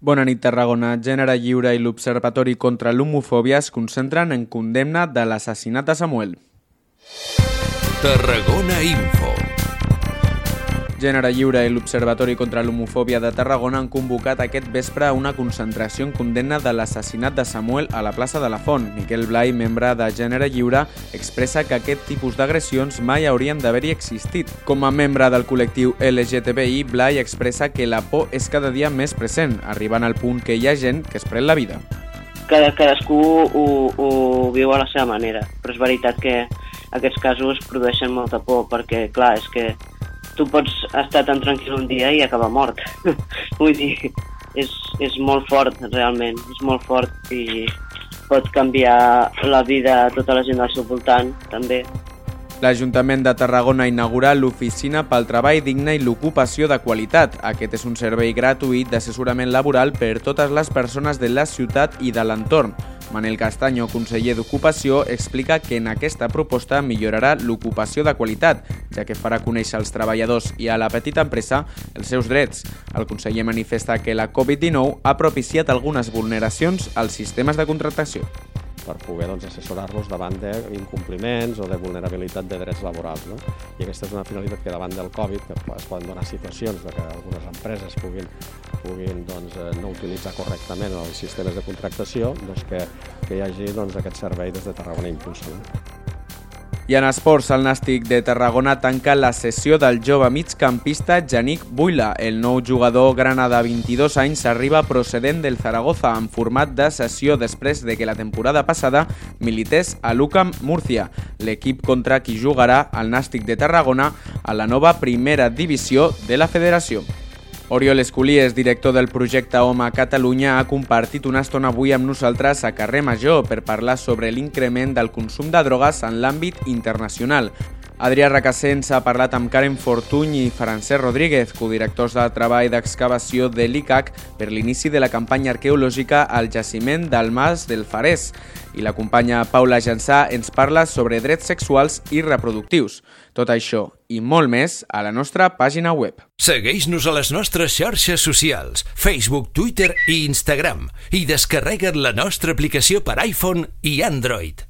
Bona nit, Tarragona. Gènere Lliure i l'Observatori contra l'Homofòbia es concentren en condemna de l'assassinat de Samuel. Tarragona Info. Gènere Lliure i l'Observatori contra l'Homofòbia de Tarragona han convocat aquest vespre una concentració en condemna de l'assassinat de Samuel a la plaça de la Font. Miquel Blai, membre de Gènere Lliure, expressa que aquest tipus d'agressions mai haurien d'haver-hi existit. Com a membre del col·lectiu LGTBI, Blai expressa que la por és cada dia més present, arribant al punt que hi ha gent que es pren la vida. Cada, cadascú ho, ho viu a la seva manera, però és veritat que aquests casos produeixen molta por, perquè, clar, és que tu pots estar tan tranquil un dia i acabar mort. Vull dir, és, és molt fort, realment, és molt fort i pot canviar la vida a tota la gent del seu voltant, també. L'Ajuntament de Tarragona inaugura l'Oficina pel Treball Digne i l'Ocupació de Qualitat. Aquest és un servei gratuït d'assessorament laboral per totes les persones de la ciutat i de l'entorn. Manel Castanyo, conseller d'Ocupació, explica que en aquesta proposta millorarà l'ocupació de qualitat, ja que farà conèixer als treballadors i a la petita empresa els seus drets. El conseller manifesta que la Covid-19 ha propiciat algunes vulneracions als sistemes de contractació per poder doncs, assessorar-los davant d'incompliments o de vulnerabilitat de drets laborals. No? I aquesta és una finalitat que davant del Covid que es poden donar situacions de que algunes empreses puguin, puguin doncs, eh, no utilitzar correctament els sistemes de contractació, doncs que, que hi hagi doncs, aquest servei des de Tarragona Impulsa. I en esports, el Nàstic de Tarragona tanca la sessió del jove migcampista Janik Buila. El nou jugador grana de 22 anys arriba procedent del Zaragoza en format de sessió després de que la temporada passada milités a l'UCAM Múrcia, l'equip contra qui jugarà el Nàstic de Tarragona a la nova primera divisió de la federació. Oriol Esculies, director del projecte Home a Catalunya, ha compartit una estona avui amb nosaltres a Carrer Major per parlar sobre l'increment del consum de drogues en l'àmbit internacional. Adrià Racassens ha parlat amb Karen Fortuny i Francesc Rodríguez, codirectors de treball d'excavació de l'ICAC per l'inici de la campanya arqueològica al jaciment del Mas del Farès. I la companya Paula Jansà ens parla sobre drets sexuals i reproductius. Tot això i molt més a la nostra pàgina web. Segueix-nos a les nostres xarxes socials, Facebook, Twitter i Instagram i descarrega't la nostra aplicació per iPhone i Android.